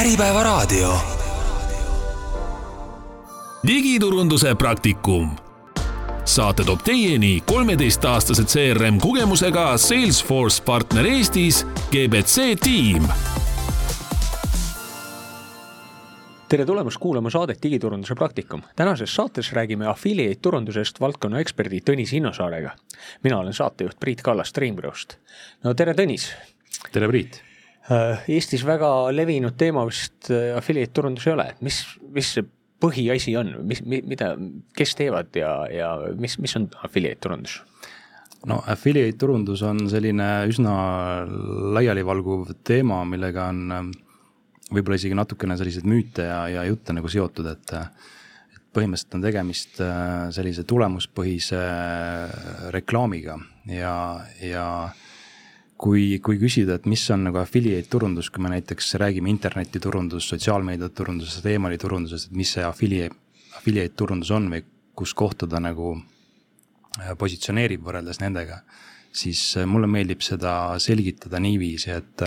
Äripäevaraadio. digiturunduse praktikum. saate toob teieni kolmeteistaastase CRM kogemusega Salesforce partner Eestis GBC tiim tere tulemast kuulama saadet Digiturunduse praktikum. tänases saates räägime affiliate turundusest valdkonna eksperdi Tõnis Innosaarega. mina olen saatejuht Priit Kallas Streambrust. no tere, Tõnis. tere, Priit. Eestis väga levinud teema vist äh, affiliate turundus ei ole, mis, mis see põhiasi on, mis, mida, kes teevad ja, ja mis, mis on affiliate turundus? no affiliate turundus on selline üsna laialivalguv teema, millega on ähm, võib-olla isegi natukene selliseid müüte ja, ja jutte nagu seotud, et et põhimõtteliselt on tegemist äh, sellise tulemuspõhise äh, reklaamiga. Ja, ja kui, kui küsida, et mis on nagu affiliate turundus, kui me näiteks räägime internetiturundus, sotsiaalmeediaturundusest, emaili turundusest, et mis see affiliate, affiliate turundus on või kus kohta ta nagu äh, positsioneerib võrreldes nendega, siis mulle meeldib seda selgitada niiviisi, et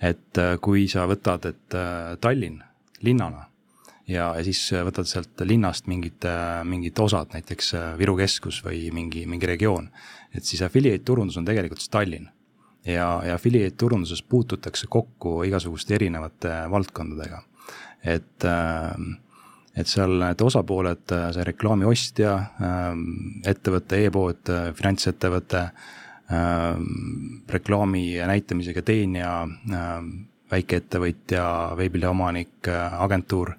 et äh, kui sa võtad, et äh, Tallinn linnana ja, ja siis võtad sealt linnast mingid, äh, mingid osad, näiteks Viru keskus või mingi, mingi regioon, et siis affiliate turundus on tegelikult siis Tallinn. Ja, ja affiliate turunduses puututakse kokku igasuguste erinevate valdkondadega. et, et seal need osapooled, see reklaami ostja, ettevõte e, e-pood, finantsettevõte Ähm, reklaami näitamisega teenija, ähm, väikeettevõtja, veebilehe omanik, äh, agentuur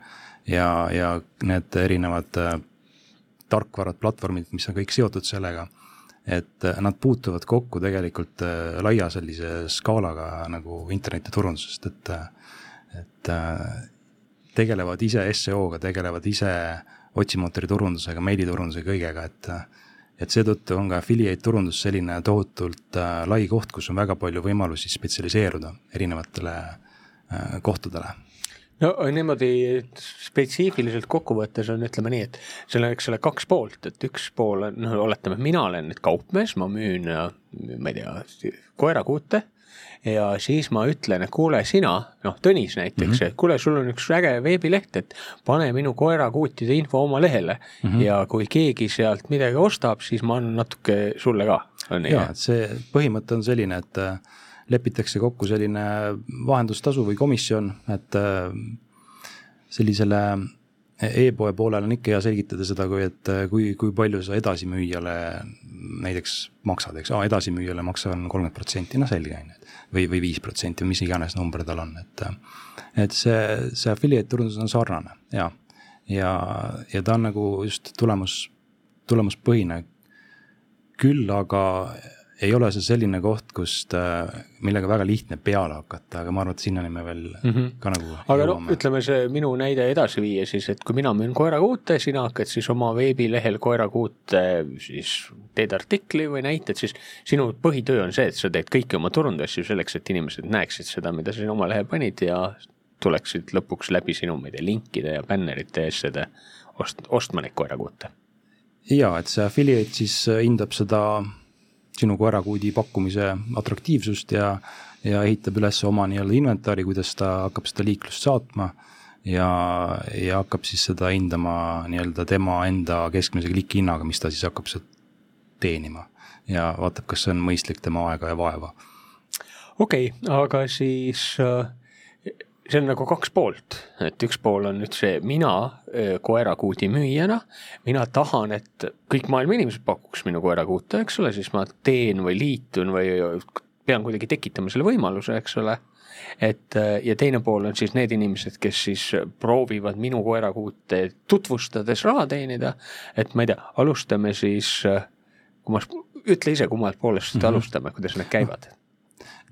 ja, ja need erinevad äh, tarkvarad, platvormid, mis on kõik seotud sellega. Et äh, nad puutuvad kokku tegelikult laia sellise skaalaga nagu internetiturundusest, et, et tegelevad ise seo-ga, tegelevad ise otsimootori turundusega, meiliturundusega, kõigega, et et seetõttu on ka affiliate turundus selline tohutult äh, lai koht, kus on väga palju võimalusi spetsialiseeruda erinevatele äh, kohtadele no niimoodi spetsiifiliselt kokkuvõttes on, ütleme nii, et seal on, eks ole, kaks poolt, et üks pool on, noh, oletame, et mina olen nüüd kaupmees, ma müün, ma ei tea, koerakuute ja siis ma ütlen, et kuule, sina, noh, Tõnis näiteks mm, -hmm. et kuule, sul on üks äge veebileht, et pane minu koerakuutide info oma lehele mm -hmm. ja kui keegi sealt midagi ostab, siis ma annan natuke sulle ka. ja, see põhimõte on selline, et äh, lepitakse kokku selline vahendustasu või komisjon, et äh, sellisele e-poe poolel on ikka hea selgitada seda, kui, et äh, kui, kui palju sa edasimüüjale näiteks maksad, eks, edasimüüjale maksan kolmkümmend protsenti, noh selge on ju või, või viis protsenti mis iganes number tal on, et. et see, see affiliate turundus on sarnane ja, ja, ja ta on nagu just tulemus, tulemuspõhine. küll aga ei ole see selline koht, kust, äh, millega väga lihtne peale hakata, aga ma arvan, et sinnani me veel mm -hmm. ka nagu. aga no ütleme see minu näide edasi viia siis, et kui mina müün koerakuute, sina hakkad siis oma veebilehel koerakuute siis teed artikli või näited, siis sinu põhitöö on see, et sa teed kõiki oma turundusasju selleks, et inimesed näeksid seda, mida sa sinna oma lehe panid ja tuleksid lõpuks läbi sinu, ma ei tea, linkide ja bännerite ees seda ost-, ostma neid koerakuute. ja et see affiliate siis hindab seda sinu koerakuudi pakkumise atraktiivsust ja, ja ehitab üles oma nii-öelda inventari, kuidas ta hakkab seda liiklust saatma ja, ja hakkab siis seda hindama nii-öelda tema enda keskmise klikihinnaga, mis ta siis hakkab sealt teenima ja vaatab, kas see on mõistlik tema aega ja vaeva. okei okay,, aga siis äh, see on nagu kaks poolt, et üks pool on nüüd see mina koerakuudi müüjana, mina tahan, et kõik maailma inimesed pakuks minu koerakuute, eks ole, siis ma teen või liitun või pean kuidagi tekitama selle võimaluse, eks ole. et ja teine pool on siis need inimesed, kes siis proovivad minu koerakuute tutvustades raha teenida. et ma ei tea, alustame siis, kui ma, ütle ise, kummalt poolest mm -hmm. alustame, kuidas need käivad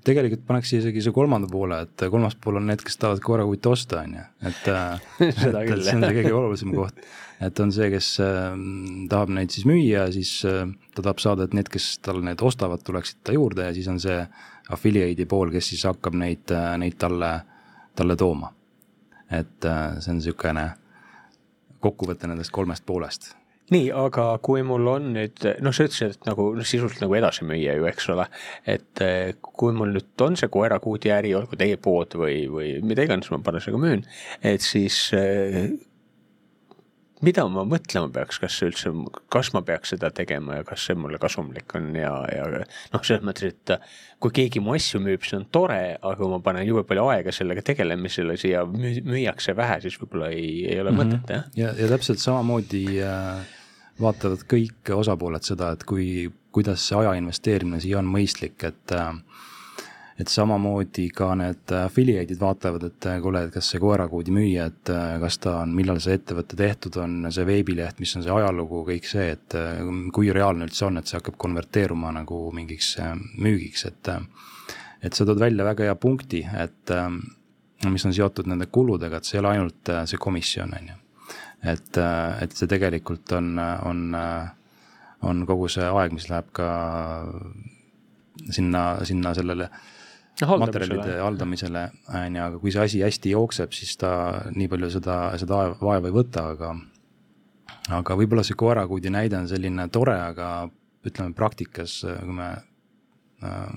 tegelikult paneks isegi see kolmanda poole, et kolmas pool on need, kes tahavad koerakuute osta, on ju, et äh, et, et see on see kõige olulisem koht. et on see, kes äh, tahab neid siis müüa, siis äh, ta tahab saada, et need, kes tal need ostavad, tuleksid ta juurde ja siis on see affiliate'i pool, kes siis hakkab neid äh,, neid talle, talle tooma. et see on niisugune kokkuvõte nendest kolmest poolest nii, aga kui mul on nüüd, noh, sa ütlesid, et nagu noh, sisuliselt nagu edasimüüja ju, eks ole. et eh, kui mul nüüd on see koerakuudi äri, olgu teie pood või, või mida iganes ma parasjagu müün, et siis eh, mida ma mõtlema peaks, kas üldse, kas ma peaks seda tegema ja kas see mulle kasumlik on ja, ja noh, selles mõttes, et kui keegi mu asju müüb, see on tore, aga kui ma panen jube palju aega sellega tegelemisele, siia müüakse vähe, siis võib-olla ei, ei ole mm -hmm. mõtet, jah. ja, ja täpselt samamoodi äh, vaatavad kõik osapooled seda, et kui, kuidas see aja investeerimine siia on mõistlik, et et samamoodi ka need affiliate'id vaatavad, et kuule, et kas see koerakoodi müüja, et kas ta on, millal see ettevõte tehtud on, see veebileht, mis on see ajalugu, kõik see, et kui reaalne üldse on, et see hakkab konverteeruma nagu mingiks müügiks, et et sa tood välja väga hea punkti, et mis on seotud nende kuludega, et see ei ole ainult see komisjon, on ju. Et, et see tegelikult on, on, on kogu see aeg, mis läheb ka sinna, sinna sellele äh, materjalide haldamisele, on ju, aga kui see asi hästi jookseb, siis ta nii palju seda, seda vaeva ei võta, aga aga võib-olla see koerakuudi näide on selline tore, aga ütleme praktikas, kui me äh,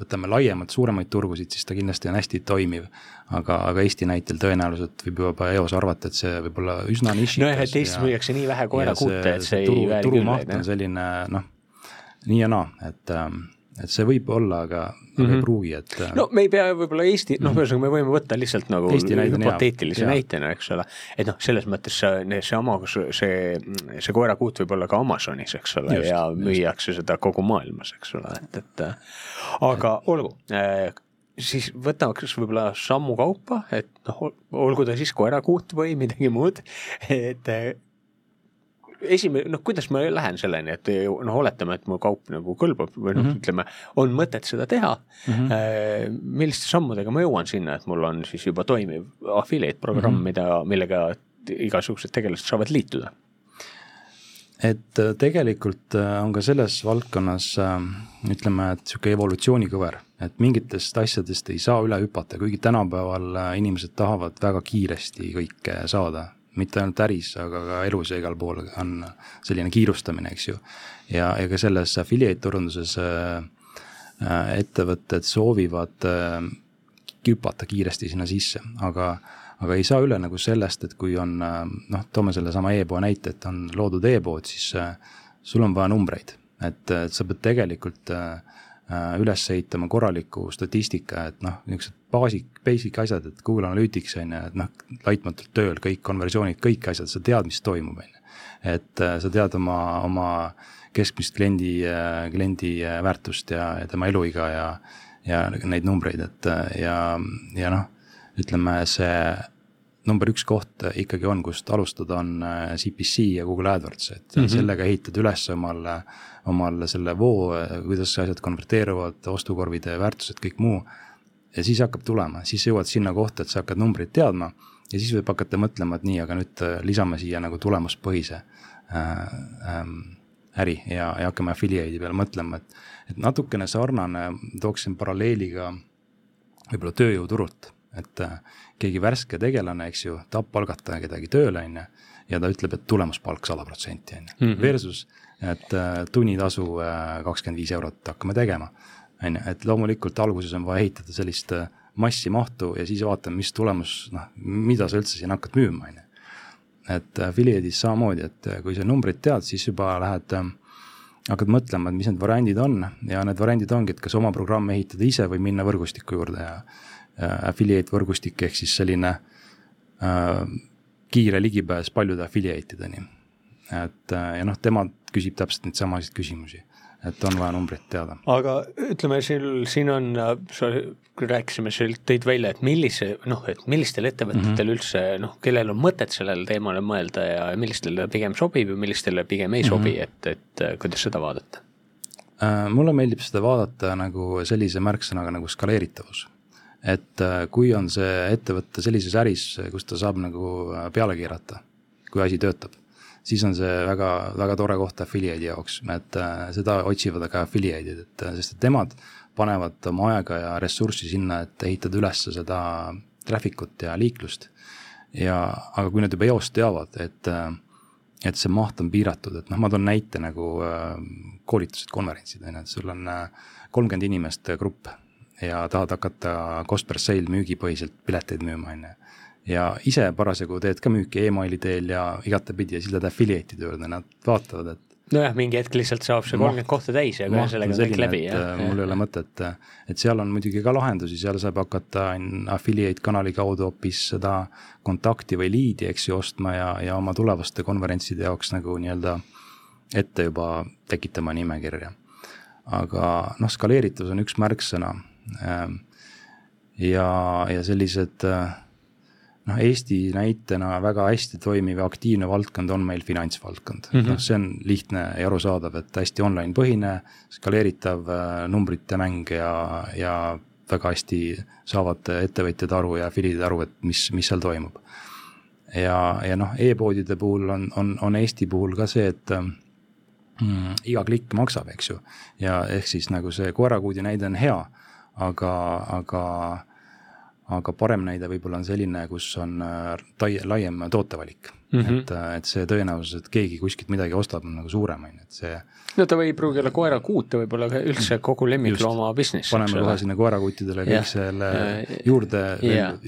võtame laiemalt suuremaid turgusid, siis ta kindlasti on hästi toimiv. aga, aga Eesti näitel tõenäoliselt võib juba eos arvata, et see võib olla üsna nišikas. nojah, et Eestis müüakse nii vähe koerakuute, et see ei turu, küll. turumaht on selline noh, nii ja naa, et ähm, et see võib olla, aga mm, -hmm. aga ei mhm. pruugi, et. Äh, no me ei pea võib-olla Eesti, noh, ühesõnaga me võime võtta lihtsalt nagu hüpoteetilise näitena, eks ole. et noh, selles mõttes see, see oma, see, see koerakuut võib olla ka Amazonis, eks ole, ja müüakse seda kogu maailmas, eks ole, et, et aga et. olgu äh, siis võtaks võib-olla sammu kaupa, et noh, olgu ta siis koerakuut või midagi muud, et esimene, noh, kuidas ma lähen selleni, et noh, oletame, et mu kaup nagu kõlbab või noh mm -hmm., ütleme, on mõtet seda teha mm. -hmm. milliste sammudega ma jõuan sinna, et mul on siis juba toimiv affiliate programm mm, -hmm. mida, millega igasugused tegelased saavad liituda? et äh, tegelikult äh, on ka selles valdkonnas ütleme, et niisugune evolutsioonikõver, et mingitest asjadest ei saa üle hüpata, kuigi tänapäeval inimesed tahavad väga kiiresti kõike saada mitte ainult äris, aga ka elus ja igal pool on selline kiirustamine, eks ju. ja, ja ka selles affiliate turunduses äh, äh, ettevõtted soovivad äh, hüpata kiiresti sinna sisse, aga, aga ei saa üle nagu sellest, et kui on äh, noh, toome sellesama e-poe näite, et on loodud e-pood, siis äh, sul on vaja numbreid, et, et sa pead tegelikult äh, Äh, üles ehitama korraliku statistika, et noh, niisugused basic, basic asjad, et Google Analytics on ju, et noh, laitmatult tööl kõik konversioonid, kõik asjad, sa tead, mis toimub, on ju. et äh, sa tead oma, oma keskmist kliendi, äh, kliendi väärtust ja, ja tema eluiga ja, ja neid numbreid, et ja, ja noh, ütleme see number üks koht ikkagi on, kust alustada, on CPC ja Google AdWords, et mm -hmm. sellega ehitad üles omale äh, omal selle voo, kuidas asjad konverteeruvad, ostukorvide väärtused, kõik muu. Ja siis hakkab tulema, siis jõuad sinna kohta, et sa hakkad numbreid teadma ja siis võib hakata mõtlema, et nii, aga nüüd äh, lisame siia nagu tulemuspõhise äh, ähm, äri ja, ja hakkame affiliate'i peale mõtlema, et, et natukene sarnane, tooksin paralleeli ka võib-olla tööjõuturult, et äh, keegi värske tegelane, eks ju, tahab palgata kedagi tööle, on ju, ja ta ütleb, et tulemuspalk sada protsenti, on ju, mhm. versus et äh, tunnitasu äh, kakskümmend viis eurot hakkame tegema. On ju, et loomulikult alguses on vaja ehitada sellist äh, massi, mahtu ja siis vaatame, mis tulemus, noh, mida sa üldse siin hakkad müüma, on ju. et affiliate'is samamoodi, et kui sa numbrit tead, siis juba lähed hakkad mõtlema, et mis need variandid on ja need variandid ongi, et kas oma programm ehitada ise või minna võrgustiku juurde ja, ja affiliate võrgustik ehk siis selline äh, kiire ligipääs paljude affiliate ideni. et ja noh, tema küsib täpselt neid samasid küsimusi, et on vaja numbrit teada. aga ütleme, siin, siin on, sa rääkisime, sa tõid välja, et millise, noh, et millistel ettevõtetel mm -hmm. üldse noh, kellel on mõtet sellele teemale mõelda ja millistele pigem sobib ja millistele pigem ei sobi mm, -hmm. et, et kuidas seda vaadata? Äh, mulle meeldib seda vaadata nagu sellise märksõnaga nagu skaleeritavus. et äh, kui on see ettevõte sellises äris, kus ta saab nagu äh, peale keerata, kui asi töötab siis on see väga, väga tore koht affiliate'i jaoks, et äh, seda otsivad ka affiliate'id, et äh, sest et nemad panevad oma aega ja ressurssi sinna, et ehitada üles seda traffic ut ja liiklust. ja, aga kui nad juba eost teavad, et, äh, et see maht on piiratud, et noh, ma toon näite nagu koolitused, konverentsid on ju, et sul on kolmkümmend inimest grupp ja tahad hakata cost per sale müügipõhiselt pileteid müüma, on ju. Ja ise parasjagu teed ka müüki emaili teel ja igatepidi ja siis lähed affiliate'ide juurde, nad vaatavad, et nojah, mingi hetk lihtsalt saab see kolmkümmend kohta täis ja kohe sellega on kõik läbi. Äh, mul ei ole mõtet, et seal on muidugi ka lahendusi, seal saab hakata affiliate kanali kaudu hoopis seda kontakti või liidi, eks ju, ostma ja, ja oma tulevaste konverentside jaoks nagu nii-öelda ette juba tekitama nimekirja. aga noh, skaleeritus on üks märksõna. Ähm, ja, ja sellised äh, noh, Eesti näitena väga hästi toimiv ja aktiivne valdkond on meil finantsvaldkond mm. -hmm. noh, see on lihtne ja arusaadav, et hästi online põhine, skaleeritav äh, numbrite mäng ja, ja väga hästi saavad ettevõtjad aru ja affiliidid aru, et mis, mis seal toimub. ja, ja noh e-poodide puhul on, on, on Eesti puhul ka see, et mm, iga klikk maksab, eks ju. ja ehk siis nagu see koerakuudi näide on hea, aga, aga aga parem näide võib-olla on selline, kus on äh, tai-, laiem tootevalik mm. -hmm. et, äh, et see tõenäosus, et keegi kuskilt midagi ostab, on nagu suurem, on ju, et see. no ta ei pruugi olla koerakuut, ta võib olla üldse kogu lemmiklooma business. paneme kohe sinna koerakuutidele kõik selle juurde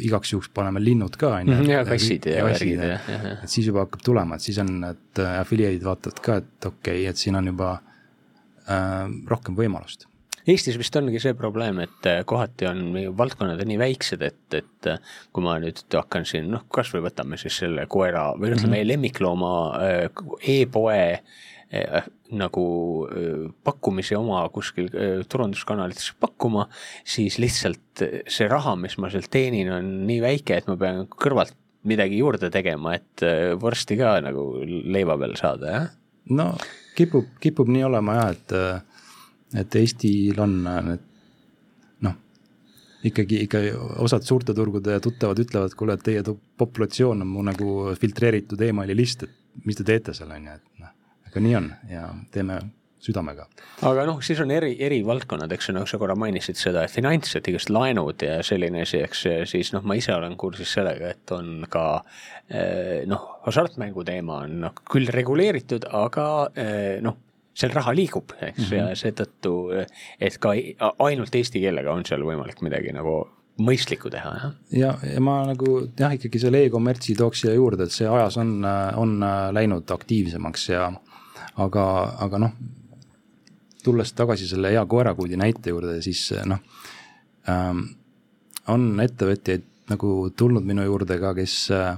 igaks juhuks paneme linnud ka, on ju. Mhm, ja kassid ja värgid, et siis juba hakkab tulema, et siis on, et äh, affiliate'id vaatavad ka, et okei okay,, et siin on juba äh, rohkem võimalust Eestis vist ongi see probleem, et äh, kohati on valdkonnad on nii väiksed, et, et äh, kui ma nüüd hakkan siin, noh, kasvõi võtame siis selle koera või ütleme mm -hmm. lemmiklooma äh, e-poe nagu pakkumisi oma kuskil turunduskanalites pakkuma, siis lihtsalt see raha, mis ma sealt teenin, on nii väike, et ma pean kõrvalt midagi juurde tegema, et vorsti ka nagu leiva peal saada, jah? no kipub, kipub nii olema jah, et et Eestil on need noh, ikkagi, ikka osad suurte turgude tuttavad ütlevad, kuule, et teie populatsioon on mu nagu filtreeritud emaili list, et mis te teete seal, on ju, et noh, aga nii on ja teeme südamega. aga noh, siis on eri, eri valdkonnad, eks ju, noh, sa korra mainisid seda finants, et igast laenud ja selline asi, eks, siis noh, ma ise olen kursis sellega, et on ka eh, noh, hasartmängu teema on noh, küll reguleeritud, aga eh, noh seal raha liigub, eks mm, -hmm. ja seetõttu, et ka ainult eesti keelega on seal võimalik midagi nagu mõistlikku teha, jah. ja, ja ma nagu jah, ikkagi selle e-kommertsi tooks siia juurde, et see ajas on, on läinud aktiivsemaks ja aga, aga noh, tulles tagasi selle hea koerakuudi näite juurde, siis noh ähm,, on ettevõtjaid nagu tulnud minu juurde ka, kes äh,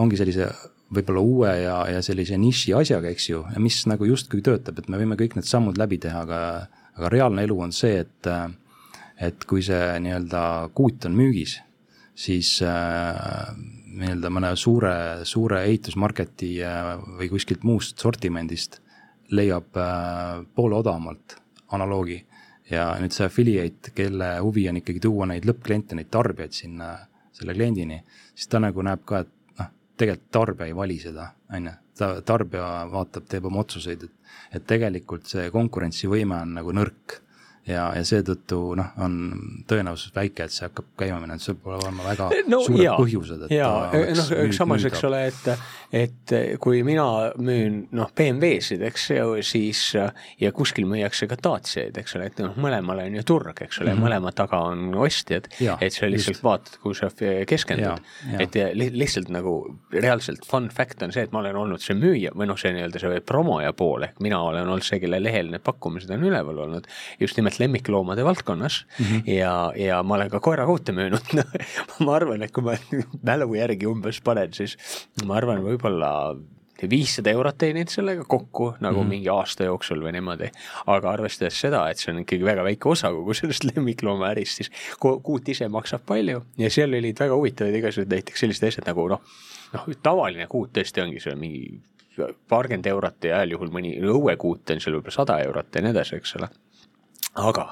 ongi sellise võib-olla uue ja, ja sellise niši asjaga, eks ju, mis nagu justkui töötab, et me võime kõik need sammud läbi teha, aga, aga reaalne elu on see, et, et kui see nii-öelda kuut on müügis, siis äh, nii-öelda mõne suure, suure ehitusmarketi äh, või kuskilt muust sortimendist leiab äh, poole odavamalt analoogi. Ja nüüd see affiliate, kelle huvi on ikkagi tuua neid lõppkliente, neid tarbijaid sinna selle kliendini, siis ta nagu näeb ka, et tegelikult tarbija ei vali seda, on ju. ta, tarbija vaatab, teeb oma otsuseid, et, et tegelikult see konkurentsivõime on nagu nõrk ja, ja seetõttu noh, on tõenäosus väike, et see hakkab käima minema, et sul peab olema väga no, suured jaa, põhjused, et jaa, noh, samas, eks ole, et et kui mina müün noh, BMW-sid, eks ju, siis ja kuskil müüakse ka Daciaid, eks ole, et noh, mõlemal on ju turg, eks ole mm, -hmm. mõlema taga on ostjad, et sa lihtsalt just. vaatad, kuhu sa keskendud. et li lihtsalt nagu reaalselt fun fact on see, et ma olen olnud see müüja või noh, see nii-öelda see promoja pool ehk mina olen olnud see, kelle lehel need pakkumised on üleval olnud just nimelt lemmikloomade valdkonnas mm -hmm. ja, ja ma olen ka koerakuute müünud no, ma arvan, et kui ma mälu järgi umbes panen, siis ma arvan, võib võib-olla viissada eurot teeninud sellega kokku nagu mm -hmm. mingi aasta jooksul või niimoodi. aga arvestades seda, et see on ikkagi väga väike osa kogu sellest lemmikloomaärist, siis kuut ise maksab palju ja seal olid väga huvitavaid igasuguseid näiteks sellised asjad nagu noh, noh tavaline kuut tõesti ongi seal mingi paarkümmend eurot ja heal juhul mõni õuekuut on seal võib-olla sada eurot ja nii edasi, eks ole aga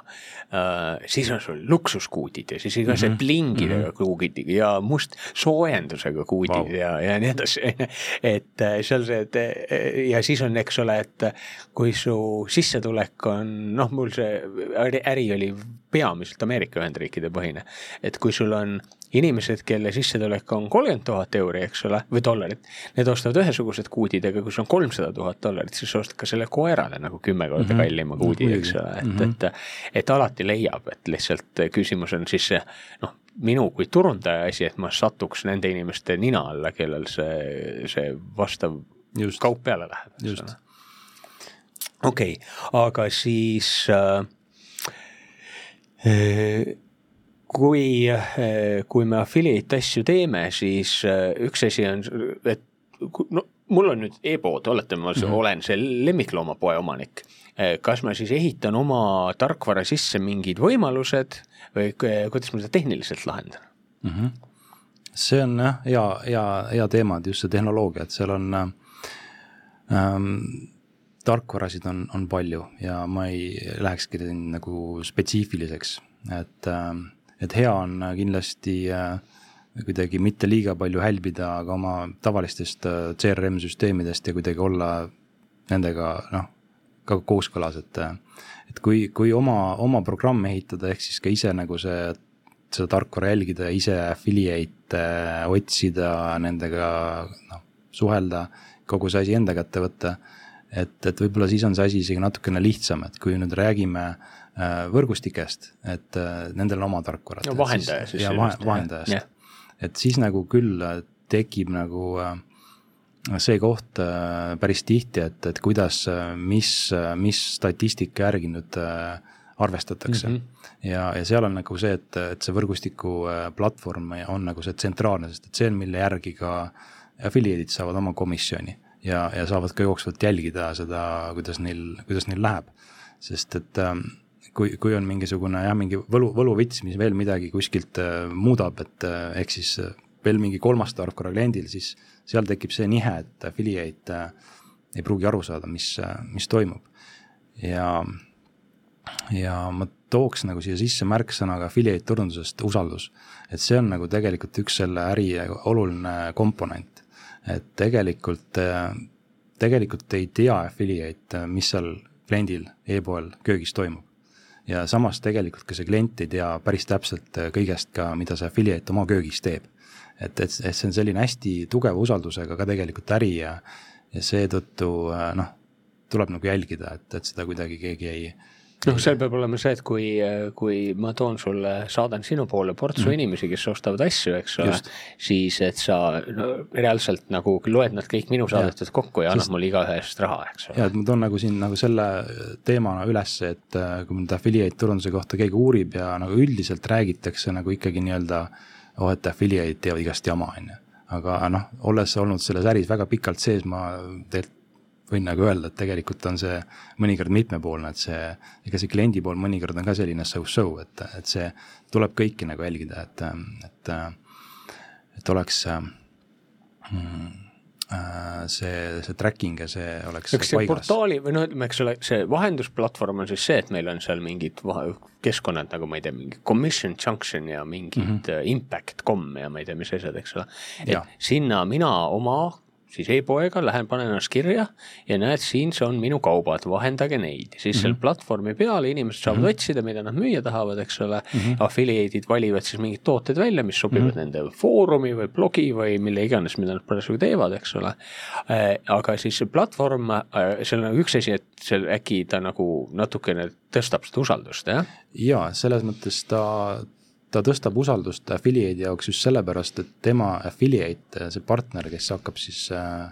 äh, siis on sul luksuskuudid ja siis igasugused mm -hmm. plingidega mm -hmm. kuugid ja must soojendusega kuudid wow. ja, ja nii edasi. et äh, seal see, et äh, ja siis on, eks ole, et kui su sissetulek on, noh, mul see äri, äri oli peamiselt Ameerika Ühendriikide põhine. et kui sul on inimesed, kelle sissetulek on kolmkümmend tuhat euri, eks ole, või dollarit, need ostavad ühesugused kuudid, aga kui sul on kolmsada tuhat dollarit, siis sa ostad ka selle koerale nagu kümme korda mm -hmm. kallima kuudi, eks ole, et mm, -hmm. et, et alati leiab, et lihtsalt küsimus on siis see noh, minu kui turundaja asi, et ma satuks nende inimeste nina alla, kellel see, see vastav Just. kaup peale läheb, okei okay,, aga siis äh, äh kui, kui me affiliate asju teeme, siis äh, üks asi on, et no mul on nüüd e-pood, oletame, ma mm -hmm. olen see lemmikloomapoe omanik. Äh, kas ma siis ehitan oma tarkvara sisse mingid võimalused või kuidas ma seda tehniliselt lahendan mm? -hmm. see on jah, hea, hea, hea teema, et just see tehnoloogia, et seal on ähm, tarkvarasid on, on palju ja ma ei lähekski nagu spetsiifiliseks, et ähm, et hea on kindlasti äh, kuidagi mitte liiga palju hälbida ka oma tavalistest äh, CRM süsteemidest ja kuidagi olla nendega noh, ka kooskõlas, et. et kui, kui oma, oma programm ehitada, ehk siis ka ise nagu see, seda tarkvara jälgida ja ise affiliate otsida, nendega noh, suhelda, kogu see asi enda kätte võtta. et, et võib-olla siis on see asi isegi natukene lihtsam, et kui nüüd räägime äh, Äh, võrgustikest, et äh, nendel on oma tarkvarad. no vahendaja siis. ja vahendajast yeah., et siis nagu küll äh, tekib nagu see koht päris tihti, et, et kuidas, mis, mis statistika järgi nüüd arvestatakse mm. -hmm. ja, ja seal on nagu see, et, et see võrgustiku platvorm on nagu see tsentraalne, sest et see on, mille järgi ka affiliate'id saavad oma komisjoni ja, ja saavad ka jooksvalt jälgida seda, kuidas neil, kuidas neil läheb. sest et ähm, kui, kui on mingisugune jah, mingi võlu, võluvits, mis veel midagi kuskilt äh, muudab, et äh, ehk siis äh, veel mingi kolmas tarkvara kliendil, siis seal tekib see nihe, et affiliate ei pruugi aru saada, mis mis toimub. ja, ja ma tooks nagu siia sisse märksõnaga affiliate turundusest usaldus. et see on nagu tegelikult üks selle äri oluline komponent. et tegelikult tegelikult ei tea affiliate, mis seal kliendil e-poel köögis toimub ja samas tegelikult ka see klient ei tea päris täpselt äh, kõigest ka, mida see affiliate oma köögis teeb. et, et, et see on selline hästi tugeva usaldusega ka tegelikult äri ja, ja seetõttu äh, noh, tuleb nagu jälgida, et, et seda kuidagi keegi ei noh, seal peab olema see, et kui, kui ma toon sulle, saadan sinu poole portsu mm. inimesi, kes ostavad asju, eks ole, siis et sa no, reaalselt nagu loed nad kõik minu saadetud kokku ja annad mulle igaühe eest raha, eks ole. ja, et ma toon nagu siin nagu selle teemana ülesse, et äh, kui nüüd affiliate turunduse kohta keegi uurib ja nagu üldiselt räägitakse nagu ikkagi nii-öelda oh, et affiliate teevad igast jama, on ju. aga noh, olles olnud selles äris väga pikalt sees, ma tegelikult võin nagu öelda, et tegelikult on see mõnikord mitmepoolne, et see, ega see kliendi pool mõnikord on ka selline so-so, et, et see tuleb kõiki nagu jälgida, et, et, et oleks mm, see, see tracking ja see oleks eks see paigas. portaali või noh, ütleme, eks ole, see vahendusplatvorm on siis see, et meil on seal mingid keskkonnad nagu ma ei tea, mingi commission junction ja mingid mm -hmm. impact.com ja ma ei tea, mis asjad, eks ole. et ja. sinna mina oma siis e-poega, lähen panen ennast kirja ja näed, siin see on minu kaubad, vahendage neid. siis mm -hmm. seal platvormi peal inimesed saavad mm -hmm. otsida, mida nad müüa tahavad, eks ole mm. -hmm. Affiliate'id valivad siis mingid tooted välja, mis sobivad mm -hmm. nende foorumi või blogi või mille iganes, mida nad parasjagu teevad, eks ole äh,. aga siis see platvorm äh,, seal on üks asi, et seal äkki ta nagu natukene tõstab seda usaldust, jah? jaa, selles mõttes ta ta tõstab usaldust affiliate'i jaoks just sellepärast, et tema affiliate, see partner, kes hakkab siis äh,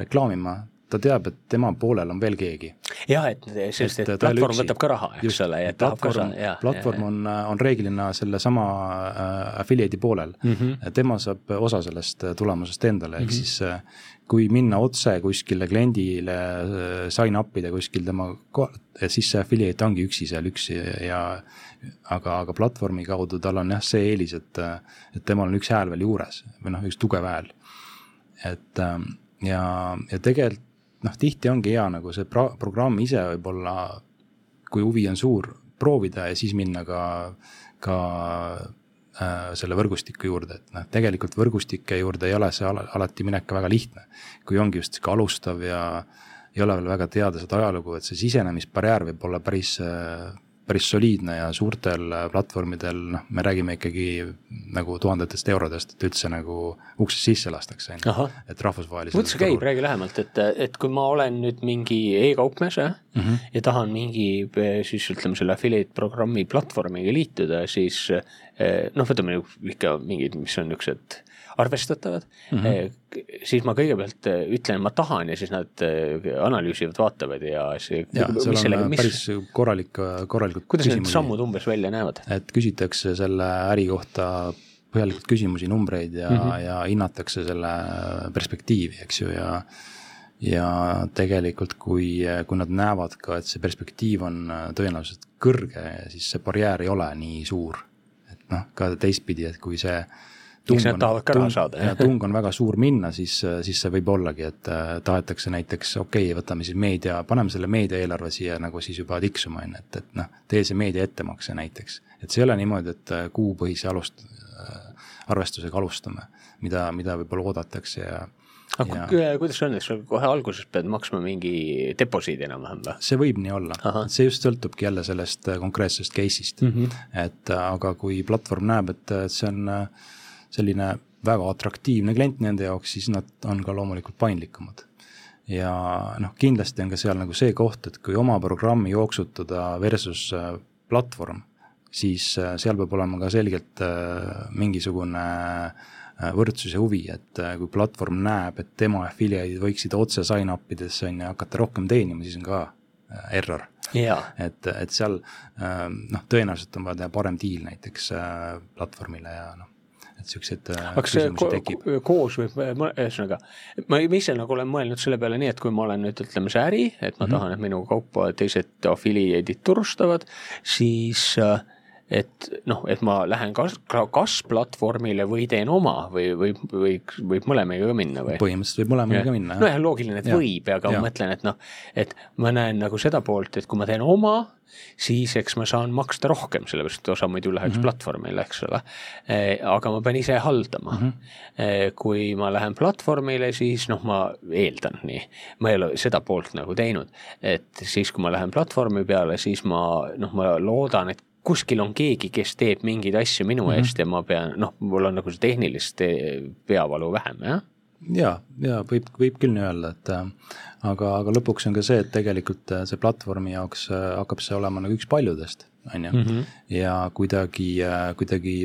reklaamima, ta teab, et tema poolel on veel keegi. jah, et sest, et platvorm võtab ka raha, eks just, ole, ja tahab ka saada. platvorm on, on reeglina sellesama äh, affiliate'i poolel mm. -hmm. tema saab osa sellest äh, tulemusest endale mm, -hmm. ehk mhm. siis äh, kui minna otse kuskile kliendile äh,, sign up ida kuskil tema, siis see affiliate ongi üksi seal üksi ja aga, aga platvormi kaudu tal on jah, see eelis, et, et temal on üks hääl veel juures või noh, üks tugev hääl. et ähm, ja, ja tegelikult noh, tihti ongi hea nagu see pro programm ise võib-olla, kui huvi on suur, proovida ja siis minna ka, ka äh, selle võrgustiku juurde, et noh, tegelikult võrgustike juurde ei ole see al alati minek ka väga lihtne. kui ongi just sihuke alustav ja ei ole veel väga teada seda ajalugu, et see sisenemisbarjäär võib olla päris äh, päris soliidne ja suurtel platvormidel, noh, me räägime ikkagi nagu tuhandetest eurodest, et üldse nagu uksest sisse lastakse, on ju, et rahvusvaheliselt. kuidas see käib, räägi lähemalt, et, et kui ma olen nüüd mingi e-kaupmees mm -hmm. ja tahan mingi siis ütleme selle affiliate programmi platvormiga liituda, siis noh, võtame ikka mingid, mis on niisugused arvestatavad mm, -hmm. siis ma kõigepealt äh, ütlen, ma tahan ja siis nad äh, analüüsivad, vaatavad ja see. mis... päris korralik, korralikud. kuidas need sammud umbes välja näevad? et küsitakse selle äri kohta põhjalikult küsimusi, numbreid ja mm, -hmm. ja hinnatakse selle perspektiivi, eks ju, ja ja tegelikult, kui, kui nad näevad ka, et see perspektiiv on tõenäoliselt kõrge, siis see barjäär ei ole nii suur. et noh, ka teistpidi, et kui see miks ka raha saada. ja tung on väga suur minna, siis, siis see võib ollagi, et äh, tahetakse näiteks, okei okay,, võtame siis meedia, paneme selle meediaeelarve siia nagu siis juba tiksuma, on ju, et, et noh, tee see meedia ettemakse näiteks. et see ei ole niimoodi, et äh, kuupõhise alust-, äh, arvestusega alustame, mida, mida võib-olla oodatakse ja aga ja... kuidas see on, et sa kohe alguses pead maksma mingi deposiidi enam-vähem või? see võib nii olla, see just sõltubki jälle sellest konkreetsest case'ist mm, -hmm. et aga kui platvorm näeb, et see on äh, selline väga atraktiivne klient nende jaoks, siis nad on ka loomulikult paindlikumad. ja noh, kindlasti on ka seal nagu see koht, et kui oma programmi jooksutada versus äh, platvorm, siis äh, seal peab olema ka selgelt äh, mingisugune võrdsuse huvi, et kui platvorm näeb, et tema affiliate'id võiksid otse sign-up idesse on ju hakata rohkem teenima, siis on ka error. et, et seal noh, tõenäoliselt on vaja teha parem diil näiteks platvormile ja noh, et siukseid äh, see ko koos võib, ühesõnaga, ma ise nagu olen mõelnud selle peale nii, et kui ma olen nüüd ütleme see äri, et ma mm -hmm. tahan, et minu kaupa teised affiliate'id turustavad, siis äh, et noh, et ma lähen kas, kas platvormile või teen oma või, või, või võib mõlemaga ka minna või? põhimõtteliselt võib mõlemaga ka minna. nojah, loogiline, et ja. võib, aga ja. ma mõtlen, et noh, et ma näen nagu seda poolt, et kui ma teen oma siis eks ma saan maksta rohkem, sellepärast et osa muidu läheks mm -hmm. platvormile, eks ole. E, aga ma pean ise haldama mm. -hmm. kui ma lähen platvormile, siis noh, ma eeldan nii, ma ei ole seda poolt nagu teinud, et siis, kui ma lähen platvormi peale, siis ma noh, ma loodan, et kuskil on keegi, kes teeb mingeid asju minu mm -hmm. eest ja ma pean, noh, mul on nagu see tehnilist peavalu vähem, jah ja, ja võib, võib küll nii öelda, et äh, aga, aga lõpuks on ka see, et tegelikult äh, see platvormi jaoks äh, hakkab see olema nagu üks paljudest, on ju. Mhm. ja kuidagi, kuidagi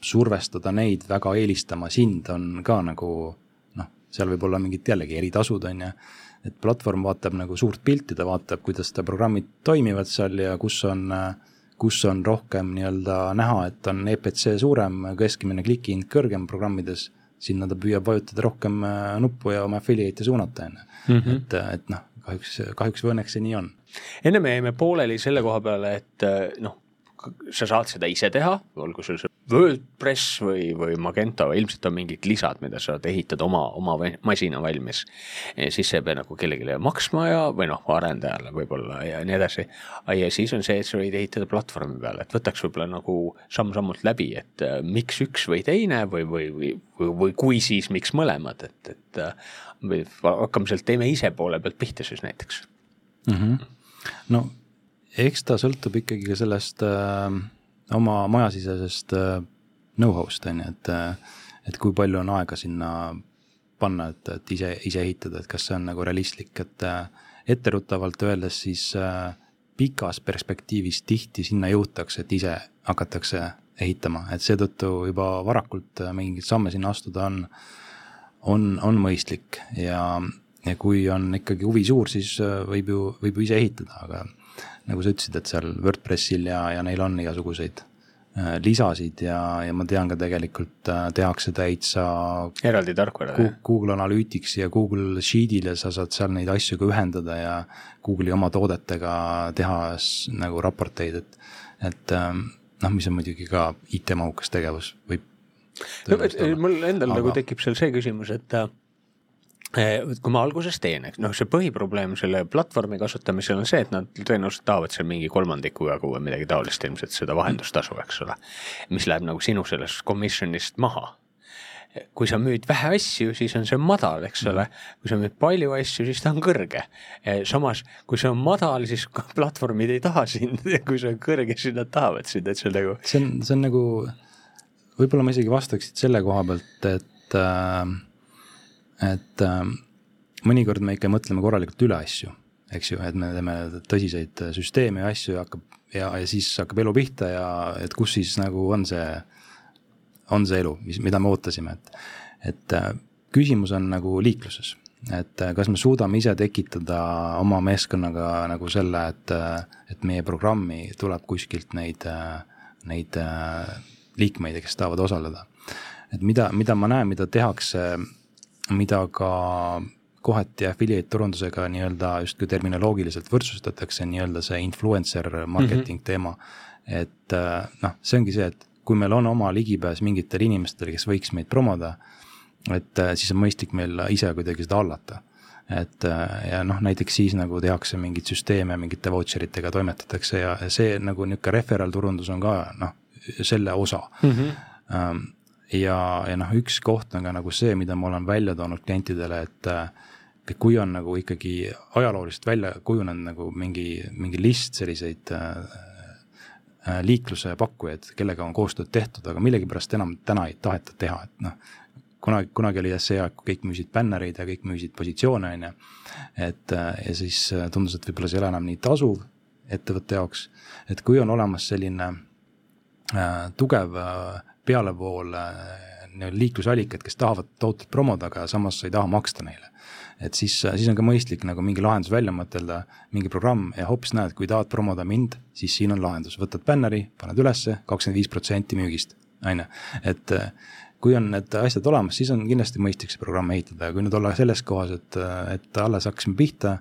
survestada neid väga eelistama sind on ka nagu noh, seal võib olla mingid jällegi eritasud, on ju. et platvorm vaatab nagu suurt pilti, ta vaatab, kuidas ta programmid toimivad seal ja kus on kus on rohkem nii-öelda näha, et on EPC suurem, keskmine klikihind kõrgem programmides sinna ta püüab vajutada rohkem äh, nuppu ja oma affiliate'e suunata, on ju. Mhm. et, äh, et noh, kahjuks, kahjuks või õnneks see nii on. enne me jäime pooleli selle koha peale, et äh, noh, sa saad seda ise teha, olgu sul see WordPress või, või Magento, ilmselt on mingid lisad, mida sa saad ehitada oma, oma masina valmis. siis sa ei pea nagu kellelegi maksma ja, või noh, arendajale võib-olla ja nii edasi. ja siis on see, et sa võid ehitada platvormi peale, et võtaks võib-olla nagu samm-sammult läbi, et äh, miks üks või teine või, või, või, või, või kui siis, miks mõlemad, et, et äh, hakkame sealt teeme ise poole pealt pihta siis näiteks mm. -hmm. no eks ta sõltub ikkagi ka sellest äh, oma majasisesest äh, know-how'st on ju, et, äh, et kui palju on aega sinna panna, et, et ise, ise ehitada, et kas see on nagu realistlik, et äh, etteruttavalt öeldes siis pikas perspektiivis tihti sinna jõutakse, et ise hakatakse ehitama, et seetõttu juba varakult mingeid samme sinna astuda on, on, on mõistlik ja, ja kui on ikkagi huvi suur, siis äh, võib ju, võib ju ise ehitada, aga nagu sa ütlesid, et seal WordPressil ja, ja neil on igasuguseid äh, lisasid ja, ja ma tean ka tegelikult äh, tehakse täitsa. eraldi tarkvara. Google Analyticsi ja Google Sheet'ile sa saad seal neid asju ka ühendada ja Google'i oma toodetega teha nagu raporteid, et, et ähm, noh, mis on muidugi ka IT-mahukas tegevus, võib. no mul endal aga... nagu tekib seal see küsimus, et kui ma alguses teen, eks noh, see põhiprobleem selle platvormi kasutamisel on see, et nad tõenäoliselt tahavad seal mingi kolmandiku jagu või midagi taolist ilmselt seda vahendustasu, eks ole. mis läheb nagu sinu sellest commission'ist maha. kui sa müüd vähe asju, siis on see madal, eks ole. kui sa müüd palju asju, siis ta on kõrge. samas, kui see on madal, siis platvormid ei taha sind kui see on kõrge, siis nad tahavad sind, et see on nagu. see on, see on nagu, võib-olla ma isegi vastaksin selle koha pealt, et äh,, et äh, mõnikord me ikka mõtleme korralikult üle asju, eks ju, et me teeme tõsiseid süsteeme ja asju ja hakkab ja, ja siis hakkab elu pihta ja et kus siis nagu on see, on see elu, mis, mida me ootasime, et, et äh, küsimus on nagu liikluses. et äh, kas me suudame ise tekitada oma meeskonnaga nagu selle, et, äh, et meie programmi tuleb kuskilt neid, neid liikmeid, kes tahavad osaleda. et mida, mida ma näen, mida tehakse, mida ka kohati affiliate turundusega nii-öelda justkui terminoloogiliselt võrdsustatakse nii-öelda see influencer marketing mm -hmm. teema. et äh, noh, see ongi see, et kui meil on oma ligipääs mingitele inimestele, kes võiks meid promoda, et äh, siis on mõistlik meil ise kuidagi seda hallata et äh, ja noh, näiteks siis nagu tehakse mingeid süsteeme, mingite vautšer itega toimetatakse ja see nagu niisugune referral turundus on ka noh, selle osa mm. -hmm. Ja, ja noh, üks koht on ka nagu see, mida ma olen välja toonud klientidele, et et kui on nagu ikkagi ajalooliselt välja kujunenud nagu mingi, mingi list selliseid äh, äh, liikluse pakkujaid, kellega on koostööd tehtud, aga millegipärast enam täna ei taheta teha, et noh, kunagi, kunagi oli see aeg, kui kõik müüsid bännereid ja kõik müüsid positsioone, on ju. et äh, ja siis äh, tundus, et võib-olla see ei ole enam nii tasuv ettevõtte jaoks, et kui on olemas selline äh, tugev äh, pealevool liiklusallikad, kes tahavad tootelt promoda, aga samas sa ei taha maksta neile et siis, siis on ka mõistlik nagu mingi lahendus välja mõtelda, mingi programm ja hoopis näed, kui tahad promoda mind, siis siin on lahendus, võtad bänneri, paned ülesse, kakskümmend viis protsenti müügist, on ju. et eh, kui on need asjad olemas, siis on kindlasti mõistlik see programm ehitada ja kui nüüd olla selles kohas, et, et alles hakkasime pihta,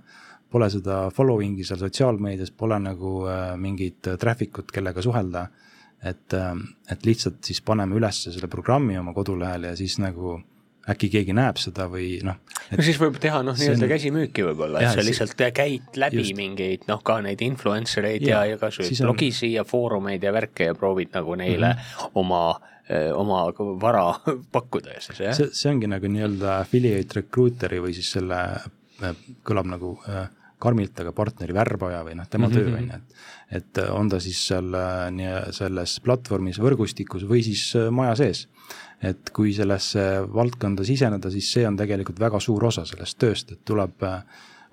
pole seda following'i seal sotsiaalmeedias, pole nagu äh, mingit traffic ut, kellega suhelda. Et, et lihtsalt siis paneme ülesse selle programmi oma kodulehele ja siis nagu äkki keegi näeb seda või noh. no siis võib teha noh, nii-öelda käsimüüki võib-olla, et sa lihtsalt käid läbi just. mingeid noh, ka neid influencer eid ja, ja, kasvõi blogisi ja foorumeid ja värke ja proovid nagu neile mm -hmm. oma oma vara pakkuda ja siis jah. see, see ongi nagu nii-öelda affiliate recruiter'i või siis selle, kõlab nagu äh, karmilt, aga partneri värbaja või noh, tema mm -hmm. töö on ju, et. et on ta siis seal nii selles platvormis, võrgustikus või siis maja sees et kui sellesse valdkonda siseneda, siis see on tegelikult väga suur osa sellest tööst, et tuleb äh,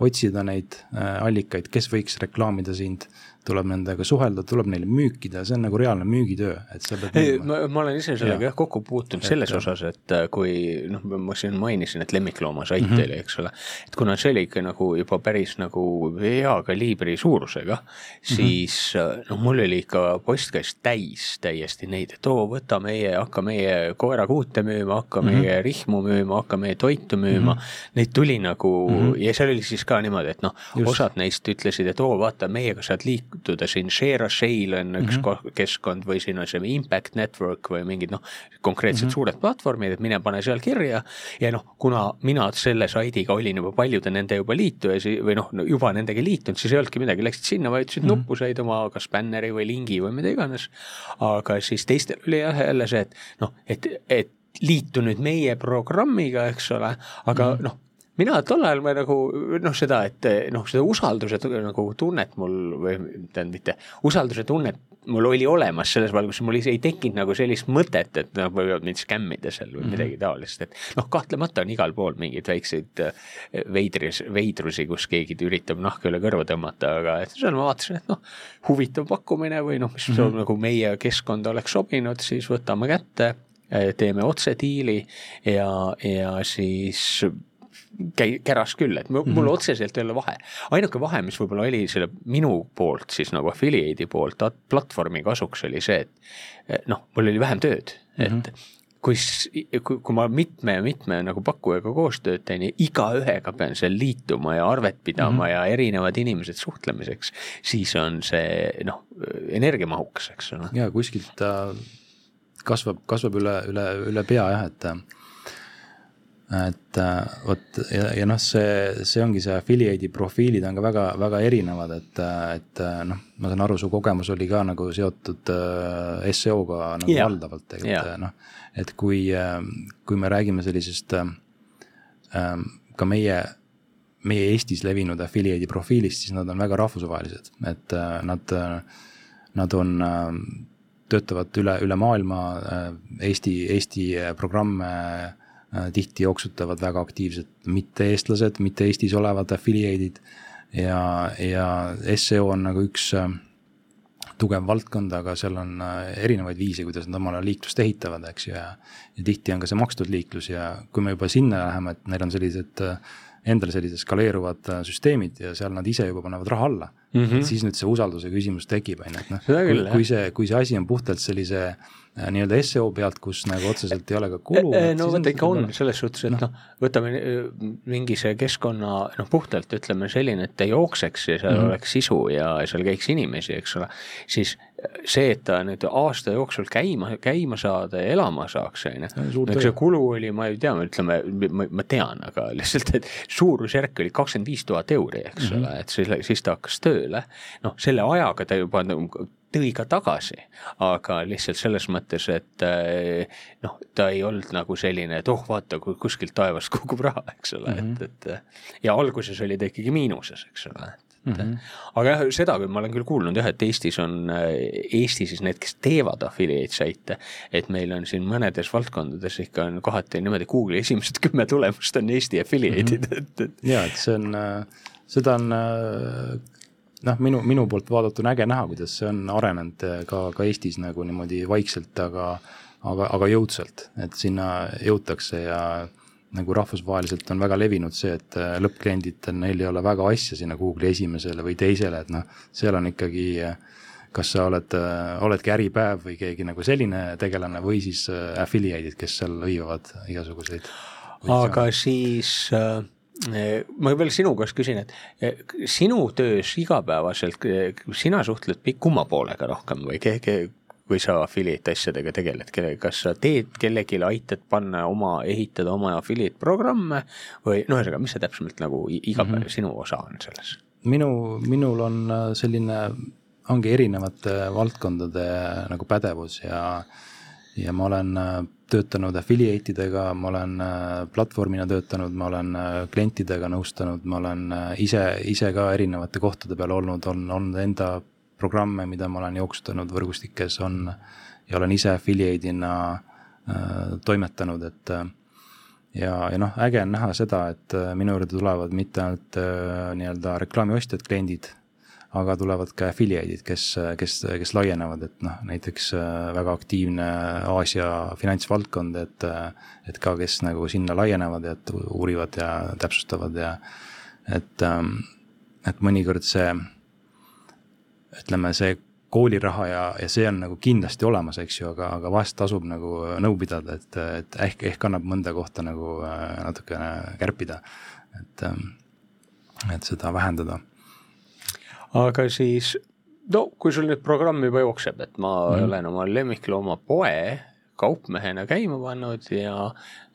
otsida neid äh, allikaid, kes võiks reklaamida sind tuleb nendega suhelda, tuleb neile müükida, see on nagu reaalne müügitöö, et sa pead. ei, ma, ma olen ise sellega jah ja, kokku puutunud et, selles osas, et äh, kui noh, ma siin mainisin, et lemmiklooma sait mm -hmm. oli, eks ole. et kuna see oli ikka nagu juba päris nagu hea kaliibri suurusega, siis mm -hmm. noh, mul oli ikka postkast täis täiesti neid, et oo, võta meie, hakka meie koerakuute müüma, hakka mm -hmm. meie rihmu müüma, hakka meie toitu müüma mm. -hmm. Neid tuli nagu mm -hmm. ja seal oli siis ka niimoodi, et noh, osad neist ütlesid, et oo, vaata, meiega saad liik-, liituda siin, Share a Shale on üks mm -hmm. keskkond või siin on see Impact Network või mingid noh, konkreetsed mm -hmm. suured platvormid, et mine pane seal kirja. ja noh, kuna mina selle saidiga olin juba paljude nende juba liitujas või noh, juba nendega liitunud, siis ei olnudki midagi, läksid sinna, vajutasid mm -hmm. nuppu, said oma kas bänneri või lingi või mida iganes. aga siis teistel oli jah jälle see, et noh, et, et liitu nüüd meie programmiga, eks ole, aga mm -hmm. noh mina tol ajal ma nagu noh, seda, et noh, seda usalduse nagu tunnet mul või tähendab mitte, usalduse tunnet mul oli olemas selles valguses, mul ei tekkinud nagu sellist mõtet, et nad võivad mind skämmida seal või mm -hmm. midagi taolist, et noh, kahtlemata on igal pool mingeid väikseid äh, veidris, veidrusi, kus keegi üritab nahka üle kõrva tõmmata, aga et seal ma vaatasin, et noh, huvitav pakkumine või noh, mis mm -hmm. nagu meie keskkonda oleks sobinud, siis võtame kätte teeme otsediili ja, ja siis käi-, käras küll, et mul mm -hmm. otseselt ei ole vahe. ainuke vahe, mis võib-olla oli selle minu poolt siis nagu affiliate'i poolt platvormi kasuks, oli see, et eh, noh, mul oli vähem tööd mm, -hmm. et kui, kui, kui ma mitme ja mitme nagu pakkujaga koostööd teen ja igaühega pean seal liituma ja arvet pidama mm -hmm. ja erinevad inimesed suhtlemiseks, siis on see noh, energiamahukas, eks ole. ja kuskilt ta äh, kasvab, kasvab üle, üle, üle pea jah, et et äh, vot ja, ja noh, see, see ongi see affiliate'i profiilid on ka väga, väga erinevad, et, et noh, ma saan aru, su kogemus oli ka nagu seotud äh, seo-ga nagu yeah. valdavalt, et yeah. noh, et kui, kui me räägime sellisest äh, ka meie, meie Eestis levinud affiliate'i profiilist, siis nad on väga rahvusvahelised, et äh, nad, nad on äh, töötavad üle, üle maailma Eesti, Eesti programme Äh, tihti jooksutavad väga aktiivselt mitte-eestlased, mitte Eestis olevad affiliate'id. ja, ja seo on nagu üks äh, tugev valdkond, aga seal on äh, erinevaid viise, kuidas nad omale liiklust ehitavad, eks ju, ja. ja tihti on ka see makstud liiklus ja kui me juba sinna läheme, et neil on sellised endal sellised skaleeruvad süsteemid ja seal nad ise juba panevad raha alla mm. -hmm. siis nüüd see usalduse küsimus tekib, on ju, et noh, kui, see, kui see asi on puhtalt sellise äh, Äh, nii-öelda seo pealt, kus nagu otseselt ei ole ka kulu. E, e, no vot ikka on selles suhtes, et noh no, võtame äh, mingi see keskkonna noh, puhtalt ütleme selline, et ta jookseks ja seal mm -hmm. oleks sisu ja seal käiks inimesi, eks ole. siis see, et ta nüüd aasta jooksul käima, käima saada ja elama saaks, on ju. eks see kulu oli, ma ei tea, ütleme, ma tean, aga lihtsalt, et suurusjärk oli kakskümmend viis tuhat euri, eks mm -hmm. ole, et siis, siis ta hakkas tööle. noh, selle ajaga ta juba nagu tõi ka tagasi, aga lihtsalt selles mõttes, et eh, noh, ta ei olnud nagu selline, et oh, vaata, kui kuskilt taevast kukub raha, eks ole mm, -hmm. et, et ja alguses oli ta ikkagi miinuses, eks ole Mm -hmm. aga jah, seda ma olen küll kuulnud jah, et Eestis on, Eesti siis need, kes teevad affiliate saite, et meil on siin mõnedes valdkondades ikka on kohati niimoodi Google'i esimesed kümme tulemust on Eesti affiliate'id mm, -hmm. et, et. ja, et see on, seda on noh, minu, minu poolt vaadatuna äge näha, kuidas see on arenenud eh, ka, ka Eestis nagu niimoodi vaikselt, aga, aga, aga jõudsalt, et sinna jõutakse ja nagu rahvusvaheliselt on väga levinud see, et eh, lõppkliendid, neil ei ole väga asja sinna Google'i esimesele või teisele, et noh, seal on ikkagi kas sa oled, oledki Äripäev või keegi nagu selline tegelane või siis affiliate'id, kes seal hõivavad igasuguseid. aga siis äh ma veel sinu käest küsin, et eh, sinu töös igapäevaselt, eh, sina suhtled kumma poolega rohkem või keegi, kui sa affiliate asjadega tegeled, kelle, kas sa teed kellelegi, aitad panna oma, ehitada oma affiliate programme või noh, ühesõnaga, mis see täpsemalt nagu igapäev mm -hmm. sinu osa on selles? minu, minul on äh, selline, ongi erinevate valdkondade nagu pädevus ja, ja ma olen äh, töötanud affiliate idega, ma olen äh, platvormina töötanud, ma olen äh, klientidega nõustanud, ma olen äh, ise, ise ka erinevate kohtade peal olnud, on olnud enda programme, mida ma olen jooksutanud võrgustikes, on ja olen ise affiliate'ina äh, toimetanud, et ja, ja noh, äge on näha seda, et minu juurde tulevad mitte ainult äh, nii-öelda reklaamiostjad, kliendid aga tulevad ka affiliate'id, kes, kes, kes laienevad, et noh, näiteks äh, väga aktiivne Aasia finantsvaldkond, et, äh, et ka, kes nagu sinna laienevad et uurivad ja täpsustavad ja et, ähm, et mõnikord see, ütleme, see kooliraha ja, ja see on nagu kindlasti olemas, eks ju, aga, aga vahest tasub nagu nõu pidada, et, et ehk, ehk annab mõnda kohta nagu äh, natukene kärpida, et, ähm, et seda vähendada aga siis no kui sul nüüd programm juba jookseb, et ma mm. olen oma lemmiklooma poe kaupmehena käima pannud ja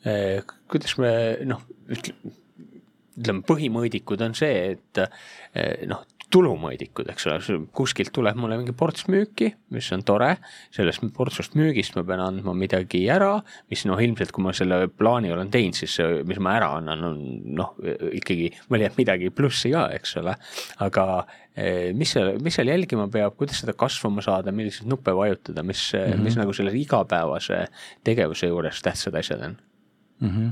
eh, kuidas me noh, ütleme põhimõõdikud on see, et eh, noh, tulumõõdikud, eks ole, kuskilt tuleb mulle mingi ports müüki, mis on tore, sellest portsust müügist ma pean andma midagi ära, mis noh, ilmselt kui ma selle plaani olen teinud, siis see, mis ma ära annan, on noh, ikkagi mul jääb midagi plussi ka, eks ole. aga eh, mis seal, mis seal jälgima peab, kuidas seda kasvama saada, milliseid nuppe vajutada, mis mm, -hmm. mis nagu selle igapäevase tegevuse juures tähtsad asjad on mm? -hmm